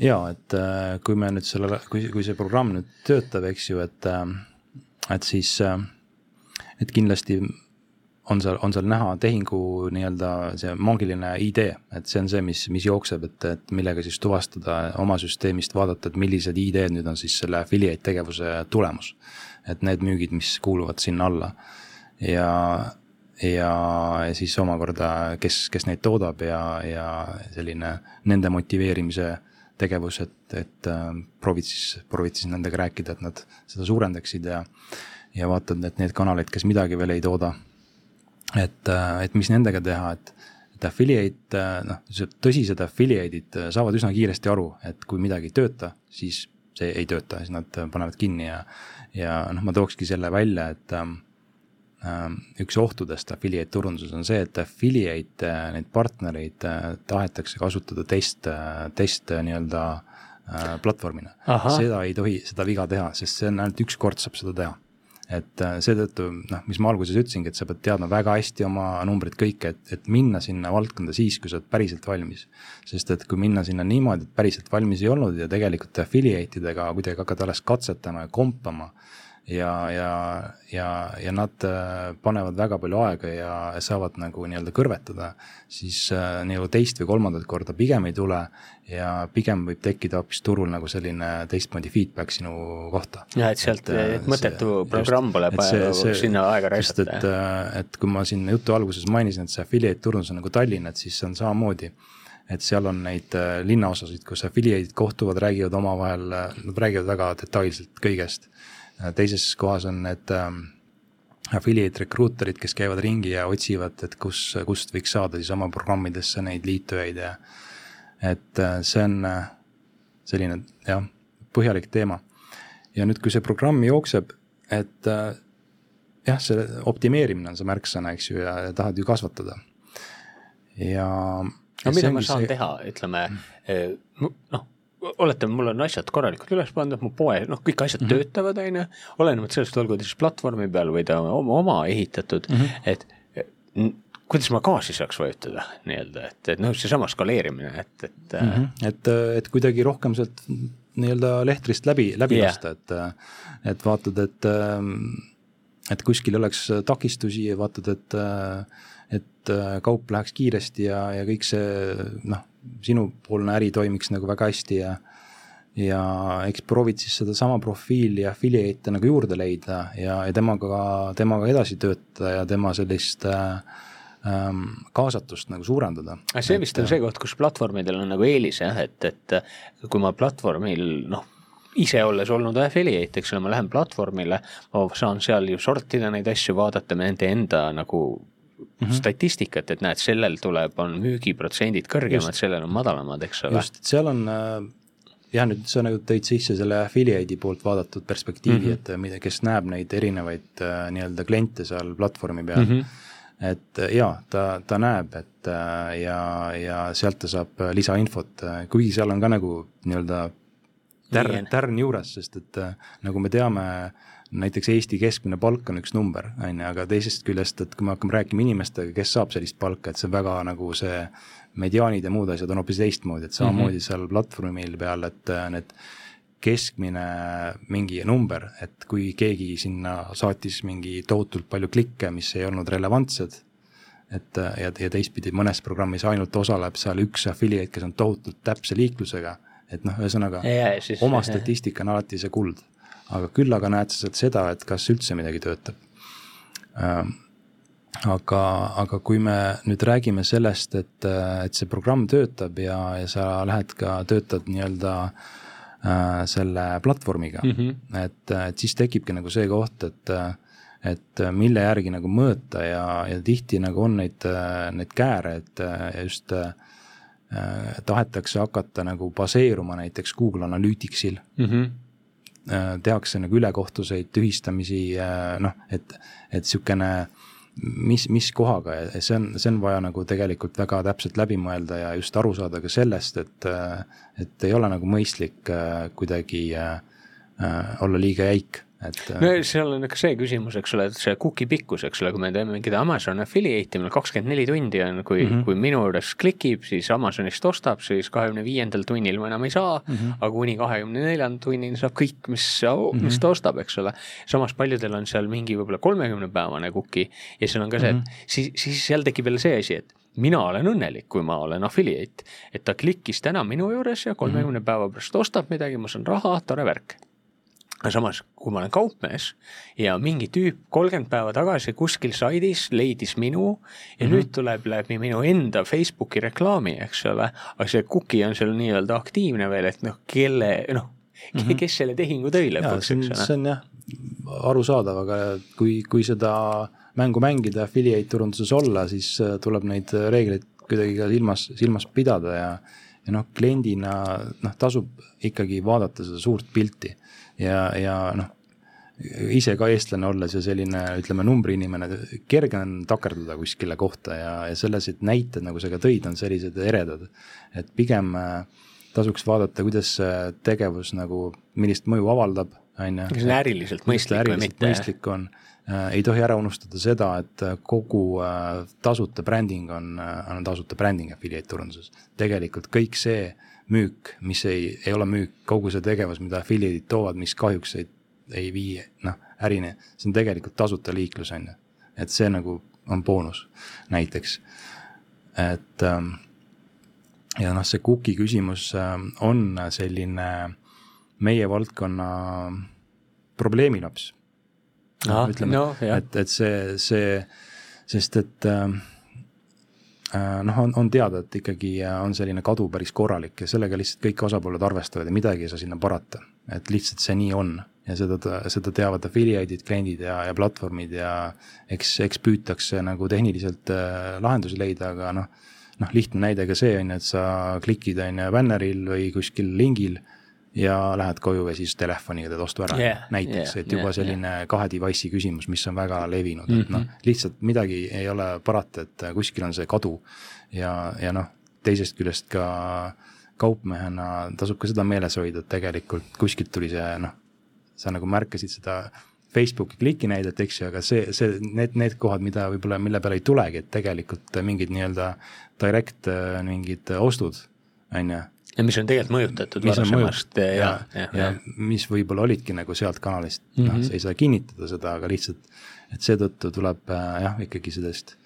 ja et äh, kui me nüüd selle, kui, kui see programm nüüd töötab, eks ju, et et siis, äh, et kindlasti on seal, on seal näha tehingu nii-öelda see maagiline idee, et see on see, mis, mis jookseb, et, et millega siis tuvastada oma süsteemist, vaadata, et millised ID-d nüüd on siis selle affiliate tegevuse tulemus. et need müügid, mis kuuluvad sinna alla ja, ja siis omakorda, kes, kes neid toodab ja, ja selline nende motiveerimise tegevus, et, et äh, proovid siis, proovid siis nendega rääkida, et nad seda suurendaksid ja, ja vaatad, et need kanalid, kes midagi veel ei tooda, et, äh, et mis nendega teha, et, et affiliate, noh, tõsised affiliate'id saavad üsna kiiresti aru, et kui midagi ei tööta, siis see ei tööta, siis nad panevad kinni ja, ja noh, ma tookski selle välja, et ähm, ähm üks ohtudest affiliate turunduses on see, et affiliate, äh, neid partnereid äh, tahetakse kasutada test, äh, test nii-öelda platvormina. seda ei tohi, seda viga teha, sest see on ainult üks kord saab seda teha et äh, seetõttu noh, mis ma alguses ütlesingi, et sa pead teadma väga hästi oma numbrid kõik, et, et minna sinna valdkonda siis, kui sa oled päriselt valmis. sest et kui minna sinna niimoodi, et päriselt valmis ei olnud ja tegelikult affiliate idega kuidagi hakkad alles katsetama ja kompama ja, ja, ja, ja nad äh, panevad väga palju aega ja saavad nagu nii-öelda kõrvetada, siis äh, nagu teist või kolmandat korda pigem ei tule ja pigem võib tekkida hoopis turul nagu selline teistmoodi feedback sinu kohta. jah, et sealt, et äh, mõttetu programm pole vaja sinna aega raisata. et, et kui ma siin jutu alguses mainisin, et see affiliate turundus on nagu Tallinn, et siis see on samamoodi et seal on neid linnaosasid, kus affiliate'id kohtuvad, räägivad omavahel, nad räägivad väga detailselt kõigest teises kohas on need ähm, affiliate recruiter'id, kes käivad ringi ja otsivad, et kus, kust võiks saada siis oma programmidesse neid liitujaid ja et äh, see on äh, selline jah, põhjalik teema. ja nüüd, kui see programm jookseb, et äh, jah, see optimeerimine on see märksõna, eks ju, ja, ja tahad ju kasvatada. ja. no mida ma saan see... teha, ütleme noh oletame, mul on asjad korralikult üles pandud, mu poe, noh, kõik asjad mm -hmm. töötavad, on ju, olenemata sellest, olgu ta siis platvormi peal või ta oma, oma ehitatud mm, -hmm. et kuidas ma gaasi saaks vajutada nii-öelda, et, et noh, seesama skaleerimine, et, et mm. -hmm. et, et kuidagi rohkem sealt nii-öelda lehtrist läbi, läbi yeah. lasta, et, et vaatad, et, et kuskil oleks takistusi ja vaatad, et, et kaup läheks kiiresti ja, ja kõik see noh sinupoolne äri toimiks nagu väga hästi ja ja eks proovid siis sedasama profiili affiliate'e nagu juurde leida ja, ja temaga, temaga edasi töötada ja tema sellist äh, ähm, kaasatust nagu suurendada. see vist on see koht, kus platvormidel on nagu eelis jah, et, et kui ma platvormil noh, ise olles olnud affiliate, eks ole, ma lähen platvormile, ma saan seal ju sortida neid asju, vaadata nende enda nagu mm -hmm. statistikat, et näed, sellel tuleb, on müügiprotsendid kõrgemad, sellel on madalamad, eks ole. just, seal on äh, jah, nüüd sa nagu tõid sisse selle affiliate'i poolt vaadatud perspektiivi mm, -hmm. et mida, kes näeb neid erinevaid äh, nii-öelda kliente seal platvormi peal mm. -hmm et äh, jaa, ta, ta näeb, et ja, ja sealt ta saab lisainfot, kuigi seal on ka nagu nii-öelda tärn, tärn juures, sest et nagu me teame äh, näiteks Eesti keskmine palk on üks number, on ju, aga teisest küljest, et kui me hakkame rääkima inimestega, kes saab sellist palka, et see väga nagu see mediaanid ja muud asjad on hoopis teistmoodi, et samamoodi mm -hmm. seal platvormil peal, et äh, need keskmine mingi number, et kui keegi sinna saatis mingi tohutult palju klikke, mis ei olnud relevantsed, et äh, ja, ja teistpidi mõnes programmis ainult osaleb seal üks affiliate, kes on tohutult täpse liiklusega, et noh, ühesõnaga oma statistika on alati see kuld aga küll aga näed sa sealt seda, et kas üldse midagi töötab. Ähm, aga, aga kui me nüüd räägime sellest, et, et see programm töötab ja, ja sa lähed ka, töötad nii-öelda äh, selle platvormiga mm, -hmm. et, et siis tekibki nagu see koht, et et mille järgi nagu mõõta ja, ja tihti nagu on neid, neid kääre, et just äh, tahetakse hakata nagu baseeruma näiteks Google Analyticsil mm. -hmm Äh, tehakse nagu ülekohtuseid tühistamisi, äh, noh, et, et sihukene mis, mis kohaga ja see on, see on vaja nagu tegelikult väga täpselt läbi mõelda ja just aru saada ka sellest, et, äh, et ei ole nagu mõistlik kuidagi äh, olla liiga jäik et. no seal on ikka see küsimus, eks ole, et see cookie pikkus, eks ole, kui me teeme mingit Amazon affiliate'i, meil kakskümmend neli tundi on, kui mm, -hmm. kui minu juures klikib, siis Amazonist ostab, siis kahekümne viiendal tunnil ma enam ei saa mm. -hmm. aga kuni kahekümne neljanda tunnini saab kõik, mis, mis ta ostab, eks ole. samas paljudel on seal mingi võib-olla kolmekümne päevane cookie ja seal on ka see, et mm -hmm. siis, siis seal tekib jälle see asi, et mina olen õnnelik, kui ma olen affiliate, et ta klikkis täna minu juures ja kolmekümne mm -hmm. päeva pärast ostab midagi, ma saan raha, tore värk aga samas, kui ma olen kaupmees ja mingi tüüp kolmkümmend päeva tagasi kuskil saidis leidis minu ja mm -hmm. nüüd tuleb läbi minu enda Facebooki reklaami, eks ole, aga see cookie on seal nii-öelda aktiivne veel, et noh, kelle, noh mm, -hmm. kes selle tehingu tõi lõpuks, eks ole. see on jah, arusaadav, aga kui, kui seda mängu mängida, affiliate turunduses olla, siis äh, tuleb neid reegleid kuidagi ka silmas, silmas pidada ja, ja noh, kliendina noh, tasub ikkagi vaadata seda suurt pilti ja, ja noh ise ka eestlane olles ja selline, ütleme, numbriinimene, kerge on takerduda kuskile kohta ja, ja sellised näited, nagu sa ka tõid, on sellised eredad. et pigem äh, tasuks vaadata, kuidas see tegevus nagu, millist mõju avaldab, on ju. kas see on äriliselt mõistlik või mitte? mõistlik on äh,, ei tohi ära unustada seda, et kogu äh, tasuta bränding on, äh, on tasuta bränding affiliate turunduses. tegelikult kõik see müük, mis ei, ei ole müük, kogu see tegevus, mida affiliate'id toovad, mis kahjuks ei ei vii, noh, ärini, see on tegelikult tasuta liiklus, on ju. et see nagu on boonus näiteks. et ähm, ja noh, see cookie küsimus ähm, on selline meie valdkonna probleemilaps no,. ütleme no,, et, et see, see, sest et ähm, äh, noh, on, on teada, et ikkagi on selline kadu päris korralik ja sellega lihtsalt kõik osapooled arvestavad ja midagi ei saa sinna parata. et lihtsalt see nii on ja seda, seda teavad affiliate'id, kliendid ja, ja platvormid ja eks, eks püütakse nagu tehniliselt äh, lahendusi leida, aga noh, noh, lihtne näide ka see on ju, et sa klikid on ju banner'il või kuskil lingil ja lähed koju ja siis telefoniga teed ostu ära yeah,, näiteks yeah,, et juba yeah, selline yeah. kahe device'i küsimus, mis on väga levinud mm, -hmm. et noh, mhm. lihtsalt midagi ei ole parata, et kuskil on see kadu ja, ja noh, teisest küljest ka kaupmehena tasub ka seda meeles hoida, et tegelikult kuskilt tuli see noh, sa nagu märkasid seda Facebooki kliki näidet, eks ju, aga see, see, need, need kohad, mida võib-olla, mille peale ei tulegi, et tegelikult mingid nii-öelda direct mingid ostud, on ju. Ja mis on tegelikult mõjutatud varasemast ja, ja, ja, ja, ja mis võib-olla olidki nagu sealt kanalist mm, -hmm. noh, mhm. sa ei saa kinnitada seda, aga lihtsalt, et seetõttu tuleb äh, jah, ikkagi sellest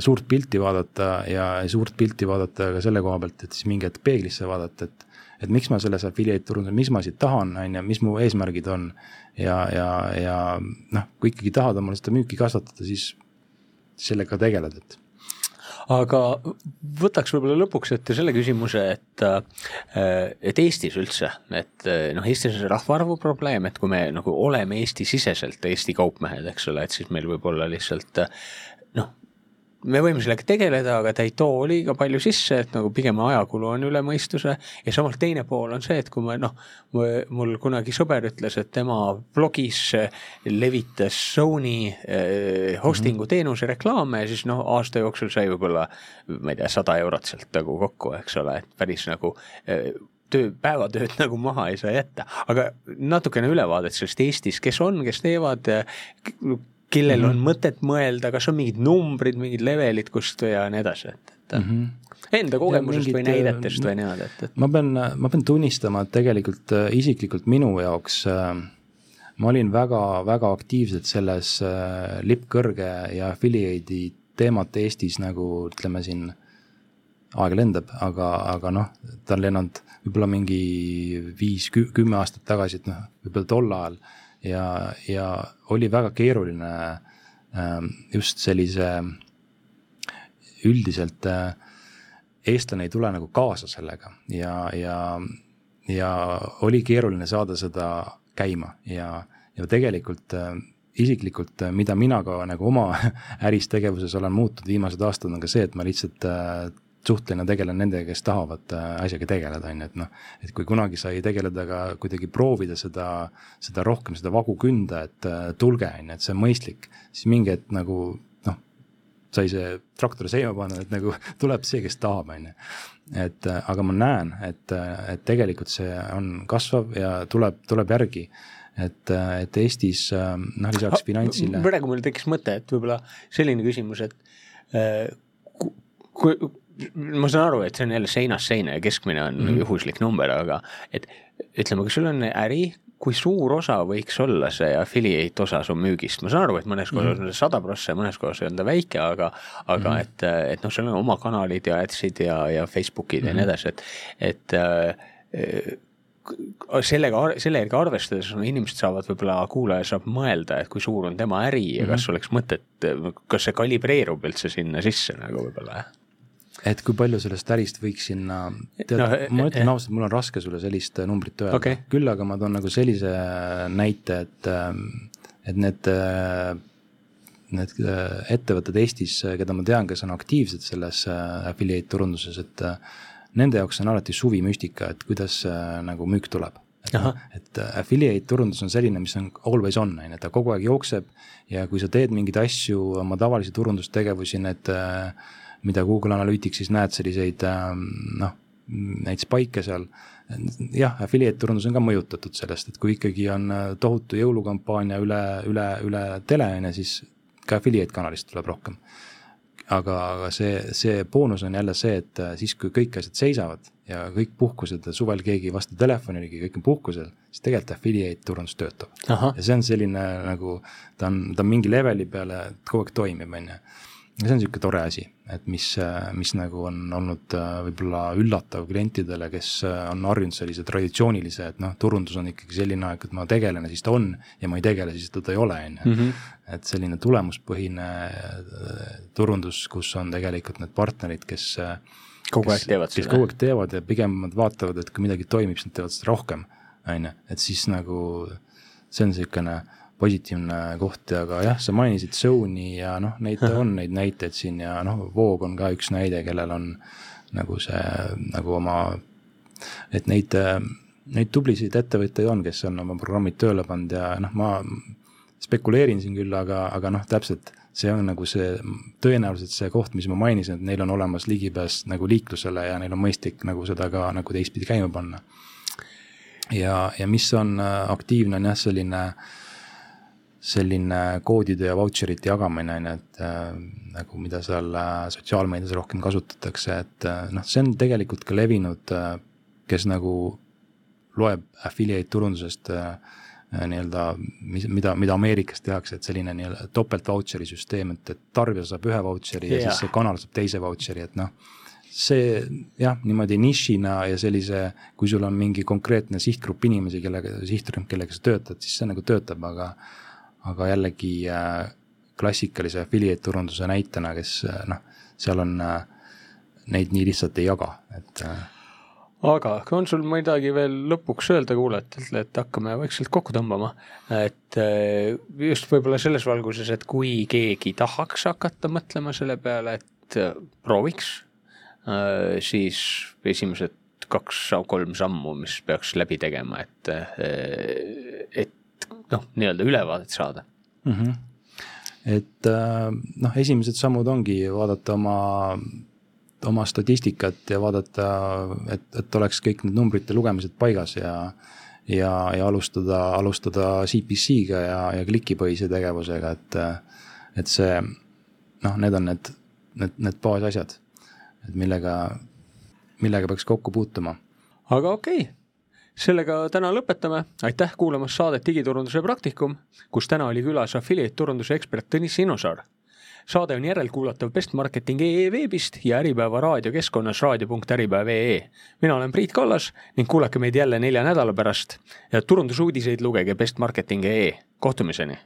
suurt pilti vaadata ja suurt pilti vaadata ka selle koha pealt, et siis mingi hetk peeglisse vaadata, et et miks ma selles affiliate turunduses, mis ma siit tahan, on ju, mis mu eesmärgid on. ja, ja, ja noh, kui ikkagi tahad omale seda müüki kasvatada, siis sellega tegeled, et aga võtaks võib-olla lõpuks ette selle küsimuse, et, äh, et Eestis üldse, et noh, Eestis on see rahvaarvu probleem, et kui me nagu oleme Eesti-siseselt Eesti kaupmehed, eks ole, et siis meil võib olla lihtsalt noh, me võime sellega tegeleda, aga ta ei too liiga palju sisse, et nagu pigem ajakulu on üle mõistuse. ja samas teine pool on see, et kui ma noh, mul kunagi sõber ütles, et tema blogis levitas Sony eh, hosting'u teenuse reklaame ja siis noh, aasta jooksul sai võib-olla, ma ei tea, sada eurot sealt nagu kokku, eks ole, et päris nagu eh, töö, päevatööd nagu maha ei saa jätta, aga natukene ülevaadet sellest Eestis, kes on, kes teevad, kellel mm -hmm. on mõtet mõelda, kas on mingid numbrid, mingid levelid, kust ja nii edasi, et, et mm. -hmm enda kogemusest mingid, või näidetest või niimoodi, et, et. ma pean, ma pean tunnistama, et tegelikult äh, isiklikult minu jaoks äh, ma olin väga-väga aktiivselt selles äh, lipp kõrge ja affiliate'i teemat Eestis nagu ütleme siin, aeg lendab, aga, aga noh, ta on lennanud võib-olla mingi viis, kümme aastat tagasi, et noh, võib-olla tol ajal ja, ja oli väga keeruline ähm, just sellise üldiselt äh, eestlane ei tule nagu kaasa sellega. Ja, ja, ja oli keeruline saada seda käima. Ja, ja tegelikult äh, isiklikult, äh, mida mina ka nagu oma äris tegevuses olen muutnud viimased aastad, on ka see, et ma lihtsalt suhtlen ja tegelen nendega, kes tahavad äh, asjaga tegeleda, on ju, et noh, et kui kunagi sai tegeleda ka kuidagi proovida seda, seda rohkem, seda vagu künda, et äh, tulge, on ju, et see on mõistlik, siis mingi hetk nagu noh, sai see traktor seima panna, et nagu tuleb see, kes tahab, on ju. et äh, aga ma näen, et, et tegelikult see on kasvav ja tuleb, tuleb järgi et, et Eestis noh, lisaks finantsile. praegu mul tekkis mõte, et võib-olla selline küsimus, et kui, ma saan aru, et see on jälle seinast seina ja keskmine on mm -hmm. juhuslik number, aga et ütleme, kui sul on äri, kui suur osa võiks olla see affiliate osa su müügist, ma saan aru, et mõnes kohas mm -hmm. on see sada prossa ja mõnes kohas on ta väike, aga, aga mm -hmm. et, et noh, sul on oma kanalid ja ads'id ja, ja Facebookid mm -hmm. ja nii mhm. edasi, et, et äh, sellega, selle järgi arvestades no inimesed saavad võib-olla, kuulaja saab mõelda, et kui suur on tema äri ja kas mm -hmm. oleks mõtet, kas see kalibreerub üldse sinna sisse nagu võib-olla, jah et kui palju sellest ärist võiks sinna, tead no,, ma ütlen eh, ausalt, mul on raske sulle sellist äh, numbrit öelda okay., küll aga ma toon nagu sellise näite, et, ähm, et need, äh, need äh, ettevõtted Eestis, keda ma tean, kes on aktiivsed selles affiliate turunduses, et nende jaoks on alati suvi müstika, et kuidas nagu müük tuleb. et, et affiliate turundus on selline, mis on always on, on ju, ta kogu aeg jookseb ja kui sa teed mingeid asju, oma tavalisi turundustegevusi, need, mida Google Analyticsis näed, selliseid noh, neid spike'e seal jah, affiliate turundus on ka mõjutatud sellest, et kui ikkagi on äh, tohutu jõulukampaania üle, üle, üle tele, on ju, siis ka affiliate kanalist tuleb rohkem. aga, aga see, see boonus on jälle see, et äh, siis, kui kõik asjad seisavad ja kõik puhkused, suvel keegi ei vasta telefonilegi, kõik on puhkusel, siis tegelikult affiliate turundus töötab. ja see on selline nagu, ta on, ta on mingi leveli peale, kogu aeg toimib, on ju ja see on niisugune tore asi, et mis, mis nagu on olnud äh, võib-olla üllatav klientidele, kes äh, on harjunud sellise traditsioonilise, et noh, turundus on ikkagi selline aeg, et ma tegelen ja siis ta on ja ma ei tegele, siis teda ei ole, on ju. Mhm. et selline tulemuspõhine äh, turundus, kus on tegelikult need partnerid, kes kogu aeg teevad seda. kes kogu aeg teevad ja pigem nad vaatavad, et kui midagi toimib, siis nad teevad seda rohkem, on ju, et siis nagu see on niisugune positiivne koht, aga jah, sa mainisid Zone'i ja noh, neid on neid näiteid siin ja noh, Voog on ka üks näide, kellel on nagu see nagu oma, et neid, neid tublisid ettevõtteid on, kes on oma programmid tööle pannud ja noh, ma spekuleerin siin küll, aga, aga noh, täpselt see on nagu see, tõenäoliselt see koht, mis ma mainisin, et neil on olemas ligipääs nagu liiklusele ja neil on mõistlik nagu seda ka nagu teistpidi käima panna. ja, ja mis on aktiivne, on jah, selline äh, selline koodide ja vautšerite jagamine, on ju, et äh, nagu mida seal äh, sotsiaalmeedias rohkem kasutatakse, et äh, noh, see on tegelikult ka levinud äh,, kes nagu loeb affiliate turundusest äh, äh, nii-öelda, mis, mida, mida Ameerikas tehakse, et selline nii-öelda topelt vautšeri süsteem, et, et tarbija saab ühe vautšeri yeah. ja siis see kanal saab teise vautšeri, et noh, see jah, niimoodi nišina ja sellise, kui sul on mingi konkreetne sihtgrupp inimesi, kellega, sihtrühm, kellega sa töötad, siis see nagu töötab, aga aga jällegi äh, klassikalise affiliate turunduse näitena, kes äh, noh, seal on, äh, neid nii lihtsalt ei jaga, et aga on sul midagi veel lõpuks öelda kuulajatele, et hakkame vaikselt kokku tõmbama, et just võib-olla selles valguses, et kui keegi tahaks hakata mõtlema selle peale, et prooviks, siis esimesed kaks-kolm sammu, mis peaks läbi tegema, et, et noh, nii-öelda ülevaadet saada mm. -hmm. et äh, noh, esimesed sammud ongi vaadata oma, oma statistikat ja vaadata, et, et oleks kõik need numbrite lugemised paigas ja ja, ja alustada, alustada CPC-ga ja, ja klikipõhise tegevusega, et, et see noh, need on need, need, need baasasjad, et millega, millega peaks kokku puutuma. aga okei okay sellega täna lõpetame, aitäh kuulamast saadet Digiturunduse praktikum, kus täna oli külas affiliate turunduse ekspert Tõnis Sinusaar. saade on järelkuulatav bestmarketing.ee veebist ja Äripäeva raadiokeskkonnas raadio.äripäev.ee. mina olen Priit Kallas ning kuulake meid jälle nelja nädala pärast ja turundusuudiseid lugege bestmarketing.ee, kohtumiseni